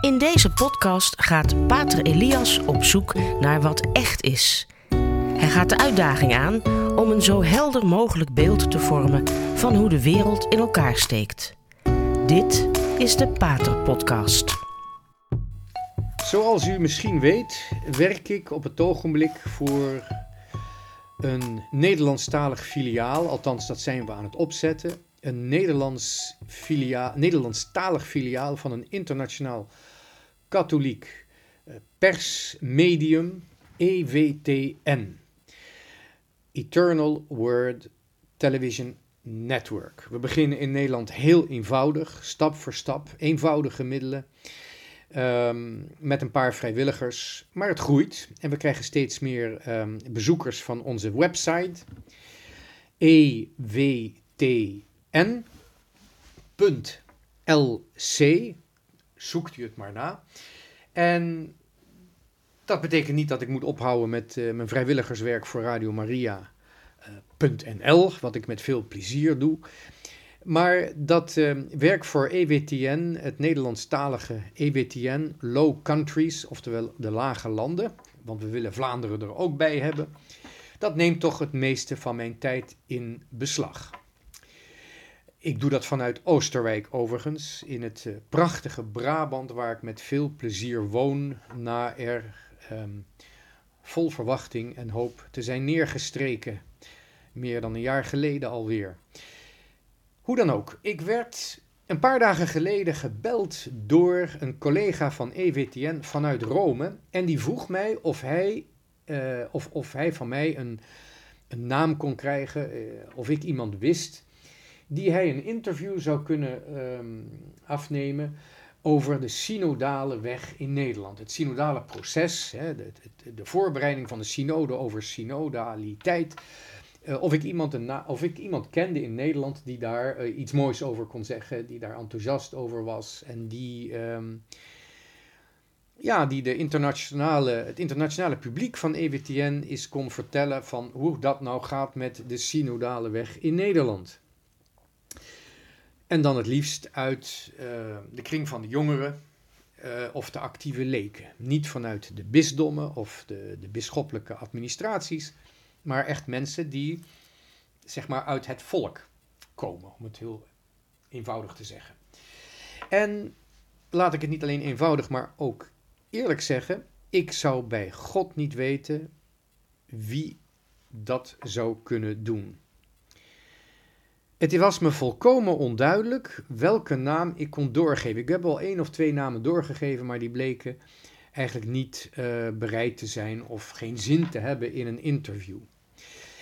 In deze podcast gaat Pater Elias op zoek naar wat echt is. Hij gaat de uitdaging aan om een zo helder mogelijk beeld te vormen van hoe de wereld in elkaar steekt. Dit is de Pater Podcast. Zoals u misschien weet, werk ik op het ogenblik voor een Nederlandstalig filiaal, althans dat zijn we aan het opzetten. Een Nederlands filia Nederlandstalig filiaal van een internationaal katholiek eh, persmedium, EWTN. Eternal Word Television Network. We beginnen in Nederland heel eenvoudig, stap voor stap, eenvoudige middelen. Ehm, met een paar vrijwilligers. Maar het groeit en we krijgen steeds meer ehm, bezoekers van onze website ewtn.lc. Zoekt u het maar na. En dat betekent niet dat ik moet ophouden met uh, mijn vrijwilligerswerk voor Radio Maria.nl, uh, wat ik met veel plezier doe. Maar dat uh, werk voor EWTN, het Nederlandstalige EWTN, Low Countries, oftewel de lage landen, want we willen Vlaanderen er ook bij hebben, dat neemt toch het meeste van mijn tijd in beslag. Ik doe dat vanuit Oosterwijk overigens, in het uh, prachtige Brabant, waar ik met veel plezier woon, na er um, vol verwachting en hoop te zijn neergestreken, meer dan een jaar geleden alweer. Hoe dan ook, ik werd een paar dagen geleden gebeld door een collega van EWTN vanuit Rome. En die vroeg mij of hij, uh, of, of hij van mij een, een naam kon krijgen, uh, of ik iemand wist, die hij een interview zou kunnen um, afnemen over de synodale weg in Nederland. Het synodale proces, hè, de, de, de voorbereiding van de synode over synodaliteit. Uh, of, ik iemand een of ik iemand kende in Nederland die daar uh, iets moois over kon zeggen, die daar enthousiast over was en die, um, ja, die de internationale, het internationale publiek van EWTN is kon vertellen van hoe dat nou gaat met de synodale weg in Nederland. En dan het liefst uit uh, de kring van de jongeren of de actieve leken. Niet vanuit de bisdommen of de, de bisschoppelijke administraties, maar echt mensen die zeg maar uit het volk komen, om het heel eenvoudig te zeggen. En laat ik het niet alleen eenvoudig, maar ook eerlijk zeggen, ik zou bij God niet weten wie dat zou kunnen doen. Het was me volkomen onduidelijk welke naam ik kon doorgeven. Ik heb wel één of twee namen doorgegeven, maar die bleken eigenlijk niet uh, bereid te zijn of geen zin te hebben in een interview.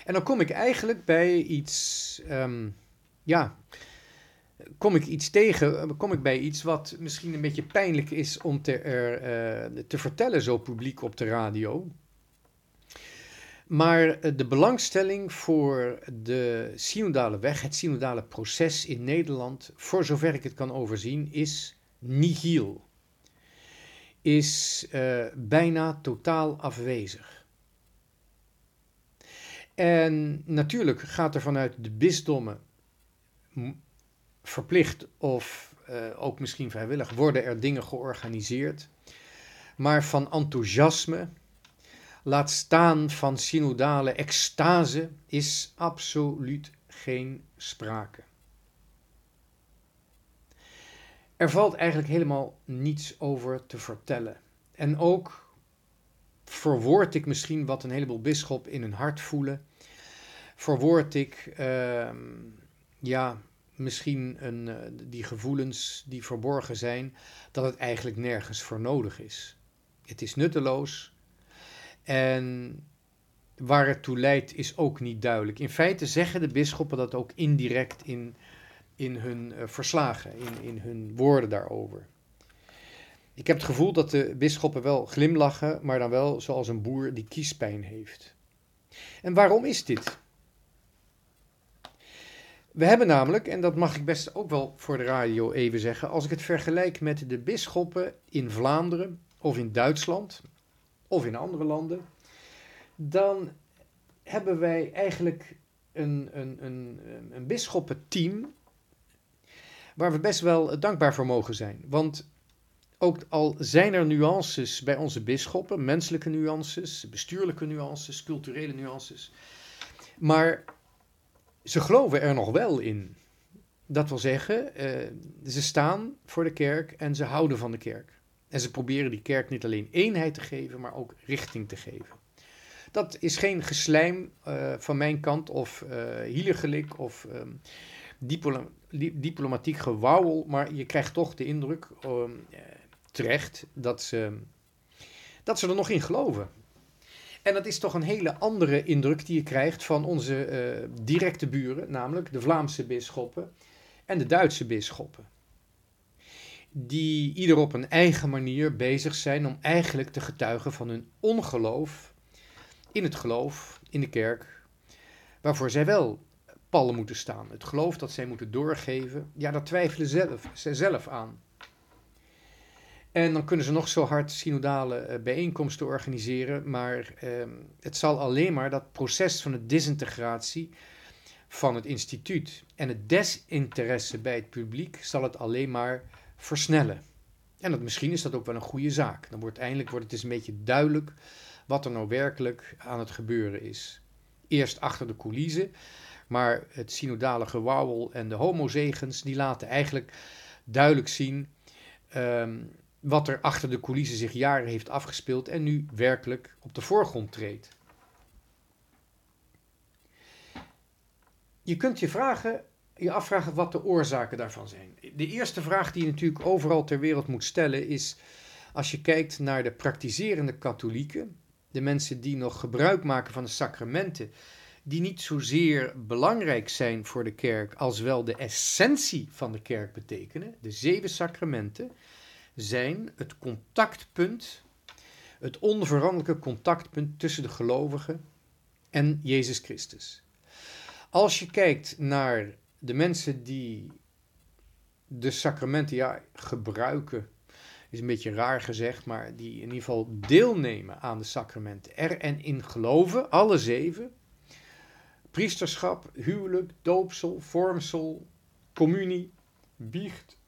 En dan kom ik eigenlijk bij iets, um, ja, kom ik iets tegen, kom ik bij iets wat misschien een beetje pijnlijk is om te, er, uh, te vertellen zo publiek op de radio. Maar de belangstelling voor de synodale weg, het synodale proces in Nederland, voor zover ik het kan overzien, is nihil. Is uh, bijna totaal afwezig. En natuurlijk gaat er vanuit de bisdommen verplicht of uh, ook misschien vrijwillig worden er dingen georganiseerd. Maar van enthousiasme, laat staan van synodale extase, is absoluut geen sprake. Er valt eigenlijk helemaal niets over te vertellen. En ook verwoord ik misschien wat een heleboel bisschop in hun hart voelen. Verwoord ik, uh, ja, misschien een, uh, die gevoelens die verborgen zijn, dat het eigenlijk nergens voor nodig is. Het is nutteloos en waar het toe leidt is ook niet duidelijk. In feite zeggen de bisschoppen dat ook indirect in, in hun uh, verslagen, in, in hun woorden daarover. Ik heb het gevoel dat de bisschoppen wel glimlachen, maar dan wel zoals een boer die kiespijn heeft. En waarom is dit? We hebben namelijk, en dat mag ik best ook wel voor de radio even zeggen, als ik het vergelijk met de bisschoppen in Vlaanderen of in Duitsland of in andere landen, dan hebben wij eigenlijk een, een, een, een bisschoppenteam waar we best wel dankbaar voor mogen zijn. Want ook al zijn er nuances bij onze bisschoppen, menselijke nuances, bestuurlijke nuances, culturele nuances, maar ze geloven er nog wel in. Dat wil zeggen, uh, ze staan voor de kerk en ze houden van de kerk. En ze proberen die kerk niet alleen eenheid te geven, maar ook richting te geven. Dat is geen geslijm uh, van mijn kant of uh, of um, diplomatiek gewauwel, maar je krijgt toch de indruk um, terecht dat ze, dat ze er nog in geloven. En dat is toch een hele andere indruk die je krijgt van onze uh, directe buren, namelijk de Vlaamse bisschoppen en de Duitse bisschoppen. Die ieder op een eigen manier bezig zijn om eigenlijk te getuigen van hun ongeloof in het geloof, in de kerk, waarvoor zij wel pallen moeten staan. Het geloof dat zij moeten doorgeven, ja, daar twijfelen zelf, zij zelf aan. En dan kunnen ze nog zo hard synodale eh, bijeenkomsten organiseren, maar eh, het zal alleen maar dat proces van de disintegratie van het instituut en het desinteresse bij het publiek zal het alleen maar versnellen. En dat, misschien is dat ook wel een goede zaak. Dan wordt eindelijk wordt het eens een beetje duidelijk wat er nou werkelijk aan het gebeuren is. Eerst achter de coulissen, maar het synodale gewauwel en de homozegens die laten eigenlijk duidelijk zien um, wat er achter de coulissen zich jaren heeft afgespeeld en nu werkelijk op de voorgrond treedt. Je kunt je, vragen, je afvragen wat de oorzaken daarvan zijn. De eerste vraag die je natuurlijk overal ter wereld moet stellen is, als je kijkt naar de praktiserende katholieken, de mensen die nog gebruik maken van de sacramenten, die niet zozeer belangrijk zijn voor de kerk als wel de essentie van de kerk betekenen, de zeven sacramenten, zijn het contactpunt, het onveranderlijke contactpunt tussen de gelovigen en Jezus Christus. Als je kijkt naar de mensen die de sacramenten ja, gebruiken, is een beetje raar gezegd, maar die in ieder geval deelnemen aan de sacramenten, er en in geloven, alle zeven, priesterschap, huwelijk, doopsel, vormsel, communie, biecht,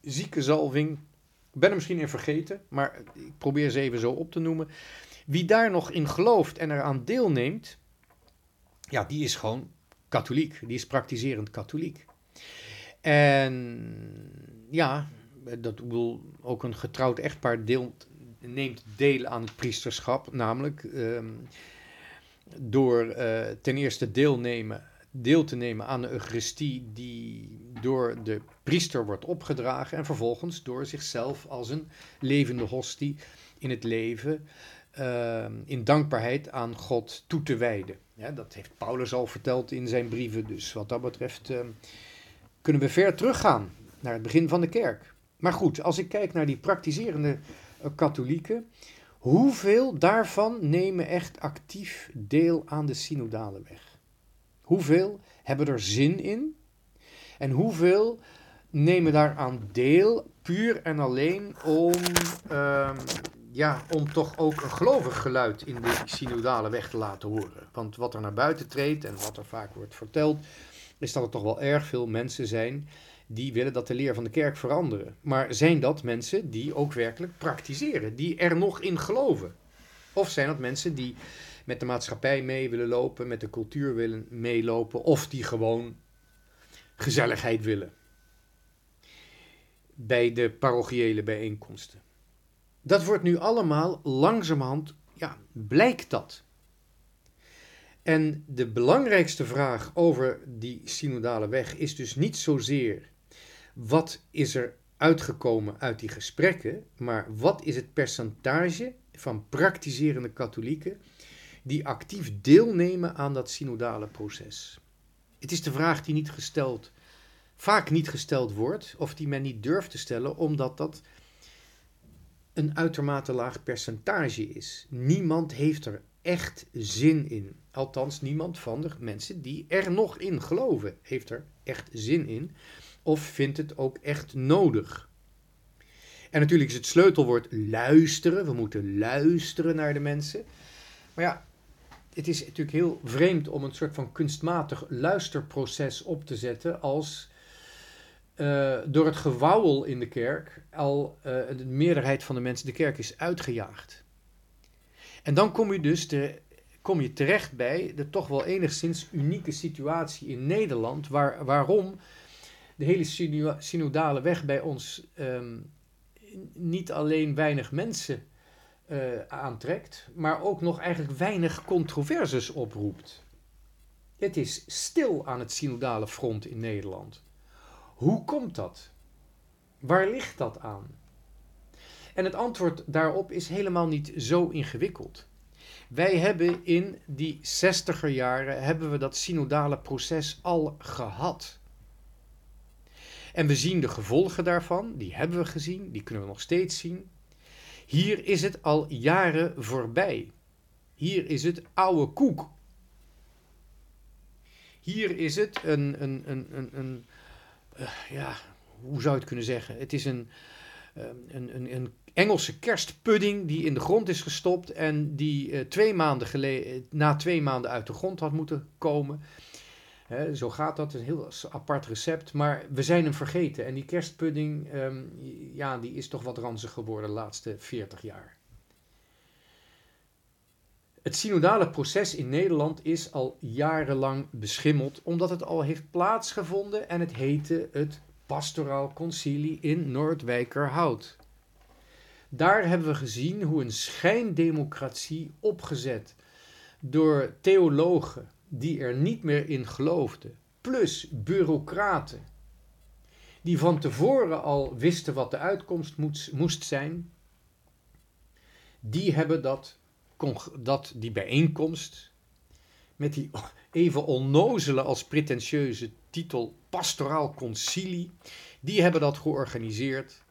ziekenzalving, ik ben er misschien in vergeten, maar ik probeer ze even zo op te noemen. Wie daar nog in gelooft en eraan deelneemt, ja, die is gewoon katholiek. Die is praktiserend katholiek. En ja, dat wil ook een getrouwd echtpaar deelt, neemt deel aan het priesterschap, namelijk um, door uh, ten eerste deelnemen deel te nemen aan de Eucharistie die door de priester wordt opgedragen en vervolgens door zichzelf als een levende hostie in het leven uh, in dankbaarheid aan God toe te wijden. Ja, dat heeft Paulus al verteld in zijn brieven, dus wat dat betreft uh, kunnen we ver teruggaan naar het begin van de kerk. Maar goed, als ik kijk naar die praktiserende uh, katholieken, hoeveel daarvan nemen echt actief deel aan de synodale weg? Hoeveel hebben er zin in? En hoeveel nemen daaraan deel puur en alleen om, um, ja, om toch ook een gelovig geluid in de synodale weg te laten horen? Want wat er naar buiten treedt en wat er vaak wordt verteld, is dat er toch wel erg veel mensen zijn die willen dat de leer van de kerk veranderen. Maar zijn dat mensen die ook werkelijk praktiseren, die er nog in geloven? Of zijn dat mensen die met de maatschappij mee willen lopen, met de cultuur willen meelopen, of die gewoon gezelligheid willen bij de parochiële bijeenkomsten. Dat wordt nu allemaal langzamerhand, ja, blijkt dat. En de belangrijkste vraag over die synodale weg is dus niet zozeer wat is er uitgekomen uit die gesprekken, maar wat is het percentage van praktiserende katholieken die actief deelnemen aan dat synodale proces. Het is de vraag die niet gesteld, vaak niet gesteld wordt, of die men niet durft te stellen, omdat dat een uitermate laag percentage is. Niemand heeft er echt zin in. Althans, niemand van de mensen die er nog in geloven heeft er echt zin in. Of vindt het ook echt nodig. En natuurlijk is het sleutelwoord luisteren. We moeten luisteren naar de mensen. Maar ja, het is natuurlijk heel vreemd om een soort van kunstmatig luisterproces op te zetten als uh, door het gewauwel in de kerk al uh, de meerderheid van de mensen de kerk is uitgejaagd. En dan kom je dus kom je terecht bij de toch wel enigszins unieke situatie in Nederland, waar, waarom de hele synodale weg bij ons um, niet alleen weinig mensen uh, aantrekt, maar ook nog eigenlijk weinig controverses oproept. Het is stil aan het synodale front in Nederland. Hoe komt dat? Waar ligt dat aan? En het antwoord daarop is helemaal niet zo ingewikkeld. Wij hebben in die zestiger jaren hebben we dat synodale proces al gehad. En we zien de gevolgen daarvan, die hebben we gezien, die kunnen we nog steeds zien. Hier is het al jaren voorbij. Hier is het oude koek. Hier is het een, een, een, een, een uh, ja, hoe zou je het kunnen zeggen? Het is een, uh, een, een, een, Engelse kerstpudding die in de grond is gestopt en die uh, twee maanden geleden, na twee maanden uit de grond had moeten komen. zo gaat dat, een heel apart recept, maar we zijn hem vergeten. En die kerstpudding, um, ja, die is toch wat ranzig geworden de laatste 40 jaar. Het synodale proces in Nederland is al jarenlang beschimmeld, omdat het al heeft plaatsgevonden en het heette het Pastoraal Concilie in Noordwijkerhout. Daar hebben we gezien hoe een schijndemocratie opgezet door theologen die er niet meer in geloofden, plus bureaucraten die van tevoren al wisten wat de uitkomst moest zijn, die hebben dat dat die bijeenkomst met die even onnozele als pretentieuze titel Pastoraal Concilie, die hebben dat georganiseerd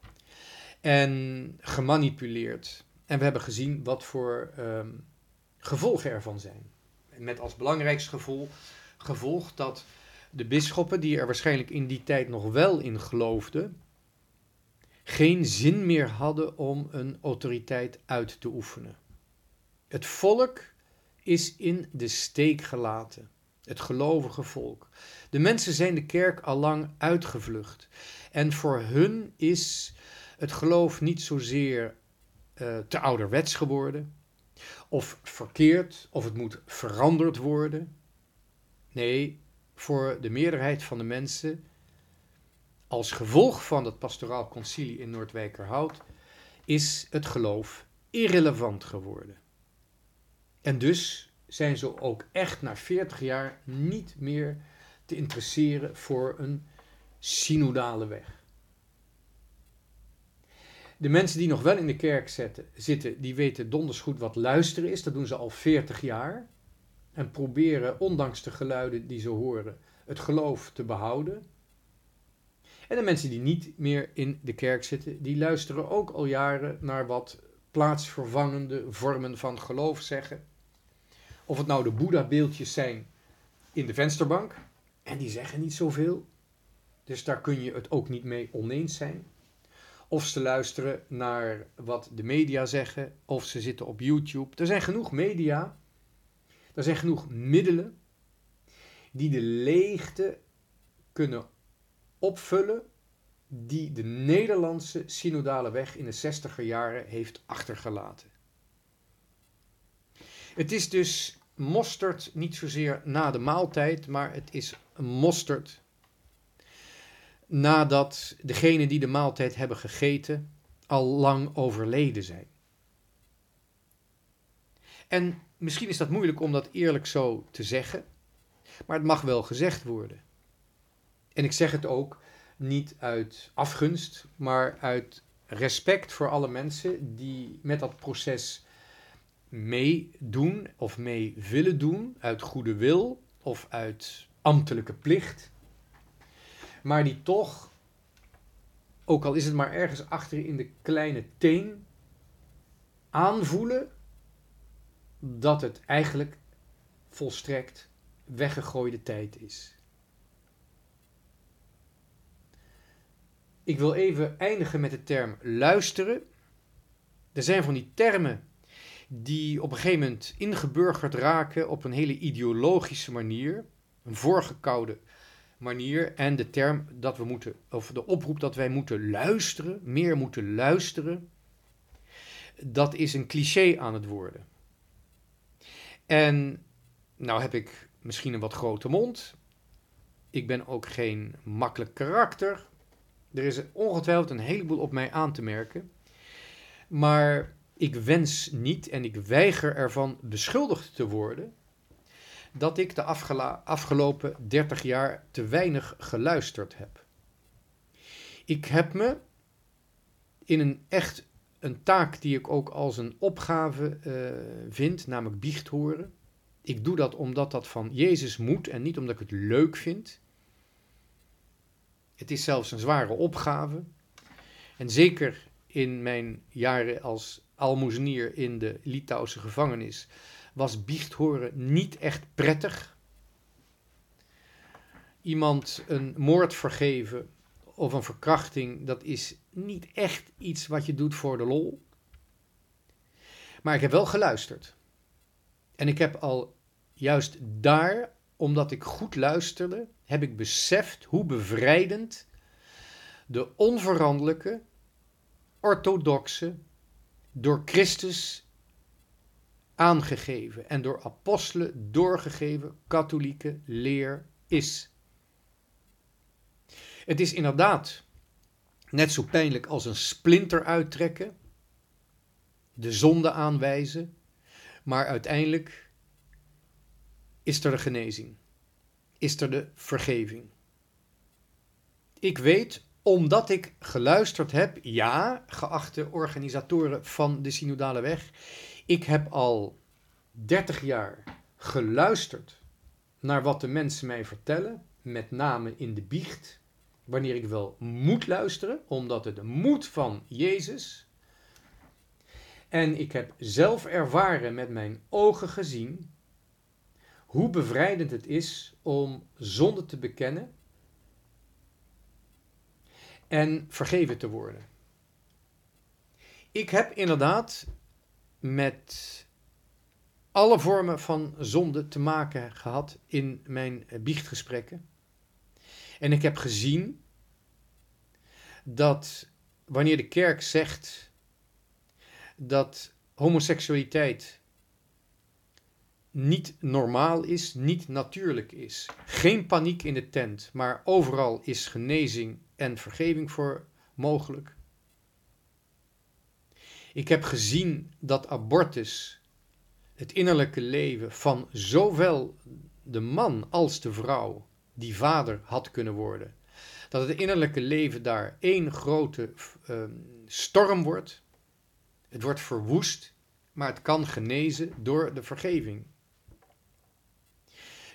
en gemanipuleerd. En we hebben gezien wat voor um, gevolgen ervan zijn. Met als belangrijkste gevolg, gevolg dat de bisschoppen, die er waarschijnlijk in die tijd nog wel in geloofden, geen zin meer hadden om een autoriteit uit te oefenen. Het volk is in de steek gelaten. Het gelovige volk. De mensen zijn de kerk al lang uitgevlucht. En voor hun is het geloof niet zozeer uh, te ouderwets geworden, of verkeerd, of het moet veranderd worden. Nee, voor de meerderheid van de mensen, als gevolg van het pastoraal concilie in Noordwijkerhout, is het geloof irrelevant geworden. En dus zijn ze ook echt na 40 jaar niet meer te interesseren voor een synodale weg. De mensen die nog wel in de kerk zitten, die weten donders goed wat luisteren is. Dat doen ze al 40 jaar. En proberen, ondanks de geluiden die ze horen, het geloof te behouden. En de mensen die niet meer in de kerk zitten, die luisteren ook al jaren naar wat plaatsvervangende vormen van geloof zeggen. Of het nou de Boeddha-beeldjes zijn in de vensterbank. En die zeggen niet zoveel. Dus daar kun je het ook niet mee oneens zijn. Of ze luisteren naar wat de media zeggen. Of ze zitten op YouTube. Er zijn genoeg media. Er zijn genoeg middelen. Die de leegte kunnen opvullen. Die de Nederlandse synodale weg in de zestiger jaren heeft achtergelaten. Het is dus mosterd niet zozeer na de maaltijd, maar het is mosterd nadat degenen die de maaltijd hebben gegeten al lang overleden zijn. En misschien is dat moeilijk om dat eerlijk zo te zeggen, maar het mag wel gezegd worden. En ik zeg het ook niet uit afgunst, maar uit respect voor alle mensen die met dat proces meedoen of mee willen doen uit goede wil of uit ambtelijke plicht, maar die toch, ook al is het maar ergens achter in de kleine teen, aanvoelen dat het eigenlijk volstrekt weggegooide tijd is. Ik wil even eindigen met de term luisteren. Er zijn van die termen die op een gegeven moment ingeburgerd raken op een hele ideologische manier. Een voorgekoude manier. En de term dat we moeten, of de oproep dat wij moeten luisteren, meer moeten luisteren, dat is een cliché aan het worden. En nou heb ik misschien een wat grote mond. Ik ben ook geen makkelijk karakter. Er is ongetwijfeld een heleboel op mij aan te merken. Maar ik wens niet en ik weiger ervan beschuldigd te worden dat ik de afgelopen 30 jaar te weinig geluisterd heb. Ik heb me in een echt een taak die ik ook als een opgave uh, vind, namelijk biecht horen. Ik doe dat omdat dat van Jezus moet en niet omdat ik het leuk vind. Het is zelfs een zware opgave. En zeker in mijn jaren als almoezenier in de Litouwse gevangenis was biecht horen niet echt prettig. Iemand een moord vergeven of een verkrachting, dat is niet echt iets wat je doet voor de lol. Maar ik heb wel geluisterd. En ik heb al juist daar, omdat ik goed luisterde, heb ik beseft hoe bevrijdend de onveranderlijke, orthodoxe, door Christus aangegeven en door apostelen doorgegeven katholieke leer is. Het is inderdaad net zo pijnlijk als een splinter uittrekken, de zonde aanwijzen, maar uiteindelijk is er de genezing, is er de vergeving. Ik weet, omdat ik geluisterd heb, ja, geachte organisatoren van de Synodale Weg, ik heb al 30 jaar geluisterd naar wat de mensen mij vertellen, met name in de biecht, wanneer ik wel moet luisteren, omdat het de moed van Jezus. En ik heb zelf ervaren met mijn ogen gezien hoe bevrijdend het is om zonde te bekennen en vergeven te worden. Ik heb inderdaad met alle vormen van zonde te maken gehad in mijn biechtgesprekken. En ik heb gezien dat wanneer de kerk zegt dat homoseksualiteit niet normaal is, niet natuurlijk is, geen paniek in de tent, maar overal is genezing en vergeving voor mogelijk. Ik heb gezien dat abortus het innerlijke leven van zowel de man als de vrouw die vader had kunnen worden, dat het innerlijke leven daar één grote uh, storm wordt. Het wordt verwoest, maar het kan genezen door de vergeving.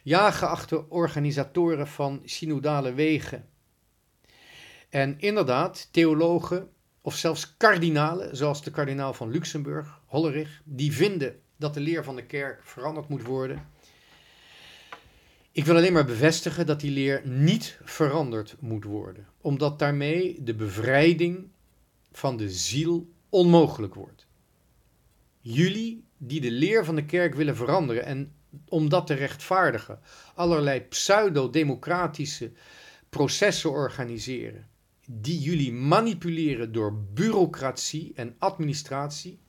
Ja, geachte organisatoren van synodale wegen. En inderdaad, theologen of zelfs kardinalen, zoals de kardinaal van Luxemburg, Hollerich, die vinden dat de leer van de kerk veranderd moet worden. Ik wil alleen maar bevestigen dat die leer niet veranderd moet worden, omdat daarmee de bevrijding van de ziel onmogelijk wordt. Jullie die de leer van de kerk willen veranderen en om dat te rechtvaardigen, allerlei pseudo-democratische processen organiseren, die jullie manipuleren door bureaucratie en administratie.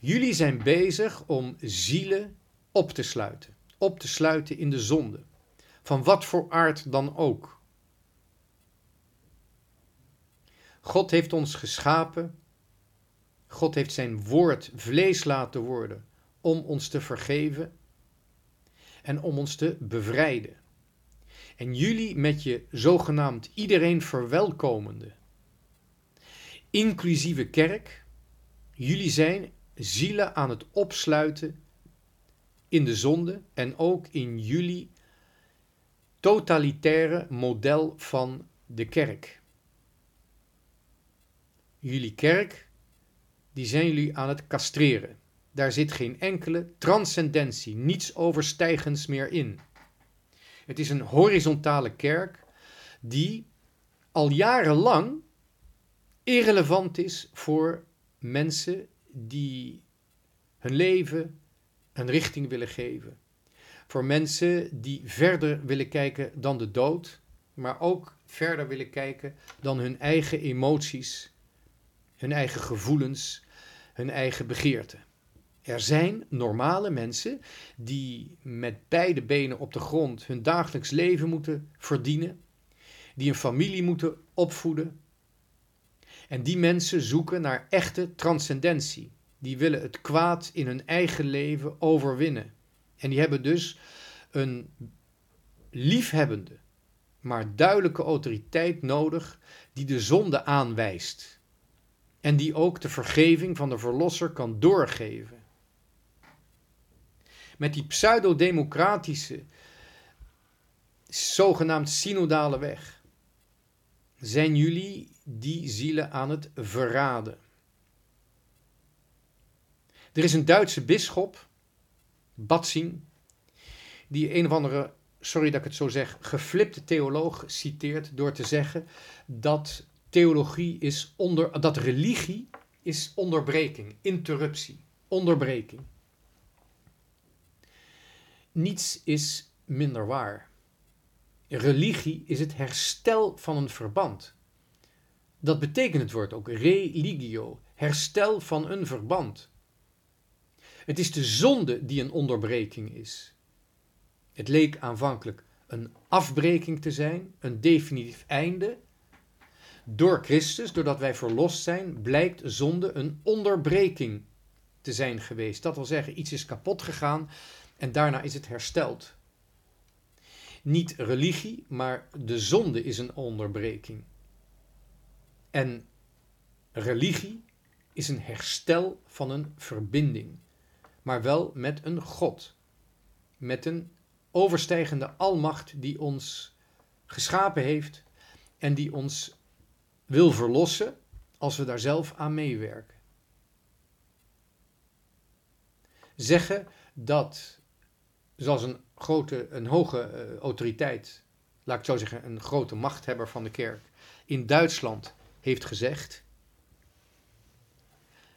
Jullie zijn bezig om zielen op te sluiten, op te sluiten in de zonde, van wat voor aard dan ook. God heeft ons geschapen, God heeft zijn woord vlees laten worden om ons te vergeven en om ons te bevrijden. En jullie met je zogenaamd iedereen verwelkomende, inclusieve kerk, jullie zijn zielen aan het opsluiten in de zonde en ook in jullie totalitaire model van de kerk. Jullie kerk, die zijn jullie aan het castreren. Daar zit geen enkele transcendentie, niets overstijgens meer in. Het is een horizontale kerk die al jarenlang irrelevant is voor mensen die hun leven een richting willen geven. Voor mensen die verder willen kijken dan de dood, maar ook verder willen kijken dan hun eigen emoties, hun eigen gevoelens, hun eigen begeerten. Er zijn normale mensen die met beide benen op de grond hun dagelijks leven moeten verdienen, die een familie moeten opvoeden. En die mensen zoeken naar echte transcendentie. Die willen het kwaad in hun eigen leven overwinnen. En die hebben dus een liefhebbende, maar duidelijke autoriteit nodig die de zonde aanwijst. En die ook de vergeving van de Verlosser kan doorgeven. Met die pseudo-democratische, zogenaamd synodale weg, zijn jullie die zielen aan het verraden. Er is een Duitse bisschop, Batzing, die een of andere, sorry dat ik het zo zeg, geflipte theoloog citeert door te zeggen dat theologie is onder, dat religie is onderbreking, interruptie, onderbreking. Niets is minder waar. Religie is het herstel van een verband. Dat betekent het woord ook religio, herstel van een verband. Het is de zonde die een onderbreking is. Het leek aanvankelijk een afbreking te zijn, een definitief einde. Door Christus, doordat wij verlost zijn, blijkt zonde een onderbreking te zijn geweest. Dat wil zeggen, iets is kapot gegaan en daarna is het hersteld. Niet religie, maar de zonde is een onderbreking. En religie is een herstel van een verbinding, maar wel met een God, met een overstijgende almacht die ons geschapen heeft en die ons wil verlossen als we daar zelf aan meewerken. Zeggen dat, zoals een grote, een hoge uh, autoriteit, laat ik zo zeggen, een grote machthebber van de kerk, in Duitsland heeft gezegd.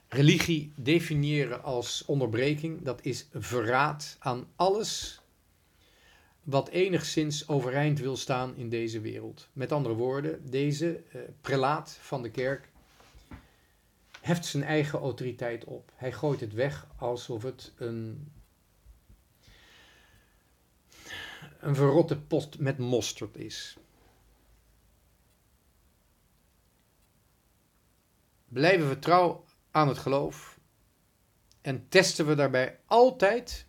Religie definiëren als onderbreking, dat is verraad aan alles wat enigszins overeind wil staan in deze wereld. Met andere woorden, deze uh, prelaat van de kerk heft zijn eigen autoriteit op. Hij gooit het weg alsof het een een verrotte post met mosterd is. Blijven we trouw aan het geloof en testen we daarbij altijd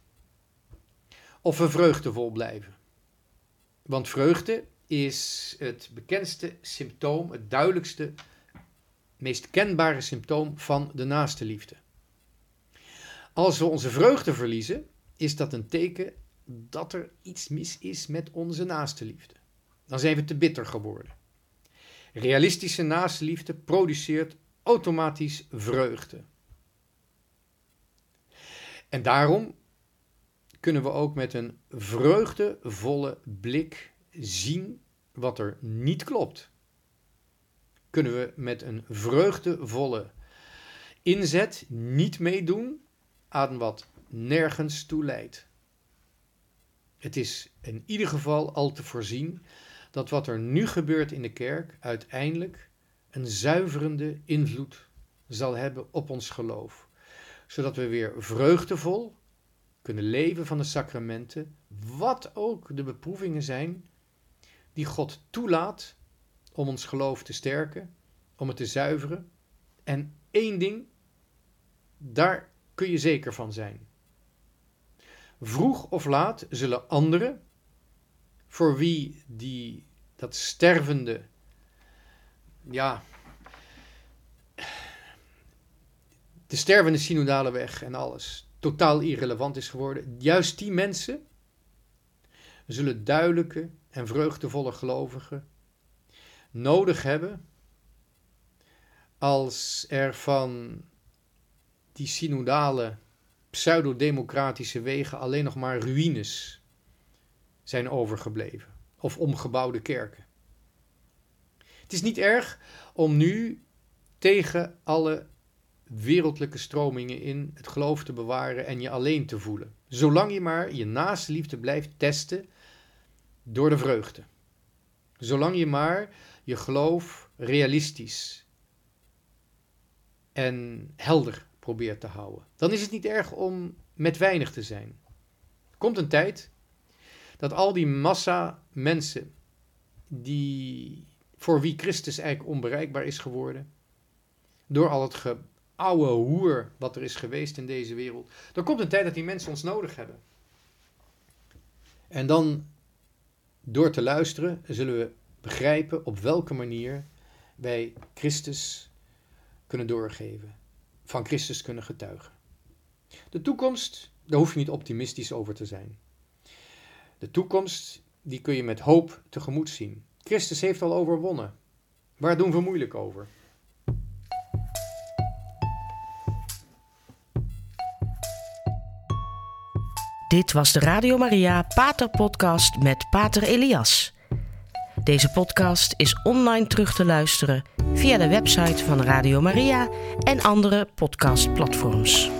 of we vreugdevol blijven. Want vreugde is het bekendste symptoom, het duidelijkste, meest kenbare symptoom van de naaste liefde. Als we onze vreugde verliezen, is dat een teken dat er iets mis is met onze naaste liefde. Dan zijn we te bitter geworden. Realistische naaste liefde produceert automatisch vreugde. En daarom kunnen we ook met een vreugdevolle blik zien wat er niet klopt. Kunnen we met een vreugdevolle inzet niet meedoen aan wat nergens toe leidt. Het is in ieder geval al te voorzien dat wat er nu gebeurt in de kerk uiteindelijk een zuiverende invloed zal hebben op ons geloof, zodat we weer vreugdevol kunnen leven van de sacramenten, wat ook de beproevingen zijn die God toelaat om ons geloof te sterken, om het te zuiveren. En één ding, daar kun je zeker van zijn. Vroeg of laat zullen anderen, voor wie die, dat stervende, ja, de stervende synodale weg en alles totaal irrelevant is geworden, juist die mensen zullen duidelijke en vreugdevolle gelovigen nodig hebben als er van die synodale pseudodemocratische wegen alleen nog maar ruïnes zijn overgebleven of omgebouwde kerken. Het is niet erg om nu tegen alle wereldlijke stromingen in, het geloof te bewaren en je alleen te voelen. Zolang je maar je naaste liefde blijft testen door de vreugde. Zolang je maar je geloof realistisch en helder probeert te houden. Dan is het niet erg om met weinig te zijn. Er komt een tijd dat al die massa mensen die, voor wie Christus eigenlijk onbereikbaar is geworden, door al het oude hoer wat er is geweest in deze wereld, er komt een tijd dat die mensen ons nodig hebben. En dan, door te luisteren, zullen we begrijpen op welke manier wij Christus kunnen doorgeven, van Christus kunnen getuigen. De toekomst, daar hoef je niet optimistisch over te zijn. De toekomst, die kun je met hoop tegemoet zien. Christus heeft al overwonnen. Waar doen we moeilijk over? Dit was de Radio Maria Pater Podcast met Pater Elias. Deze podcast is online terug te luisteren via de website van Radio Maria en andere podcastplatforms.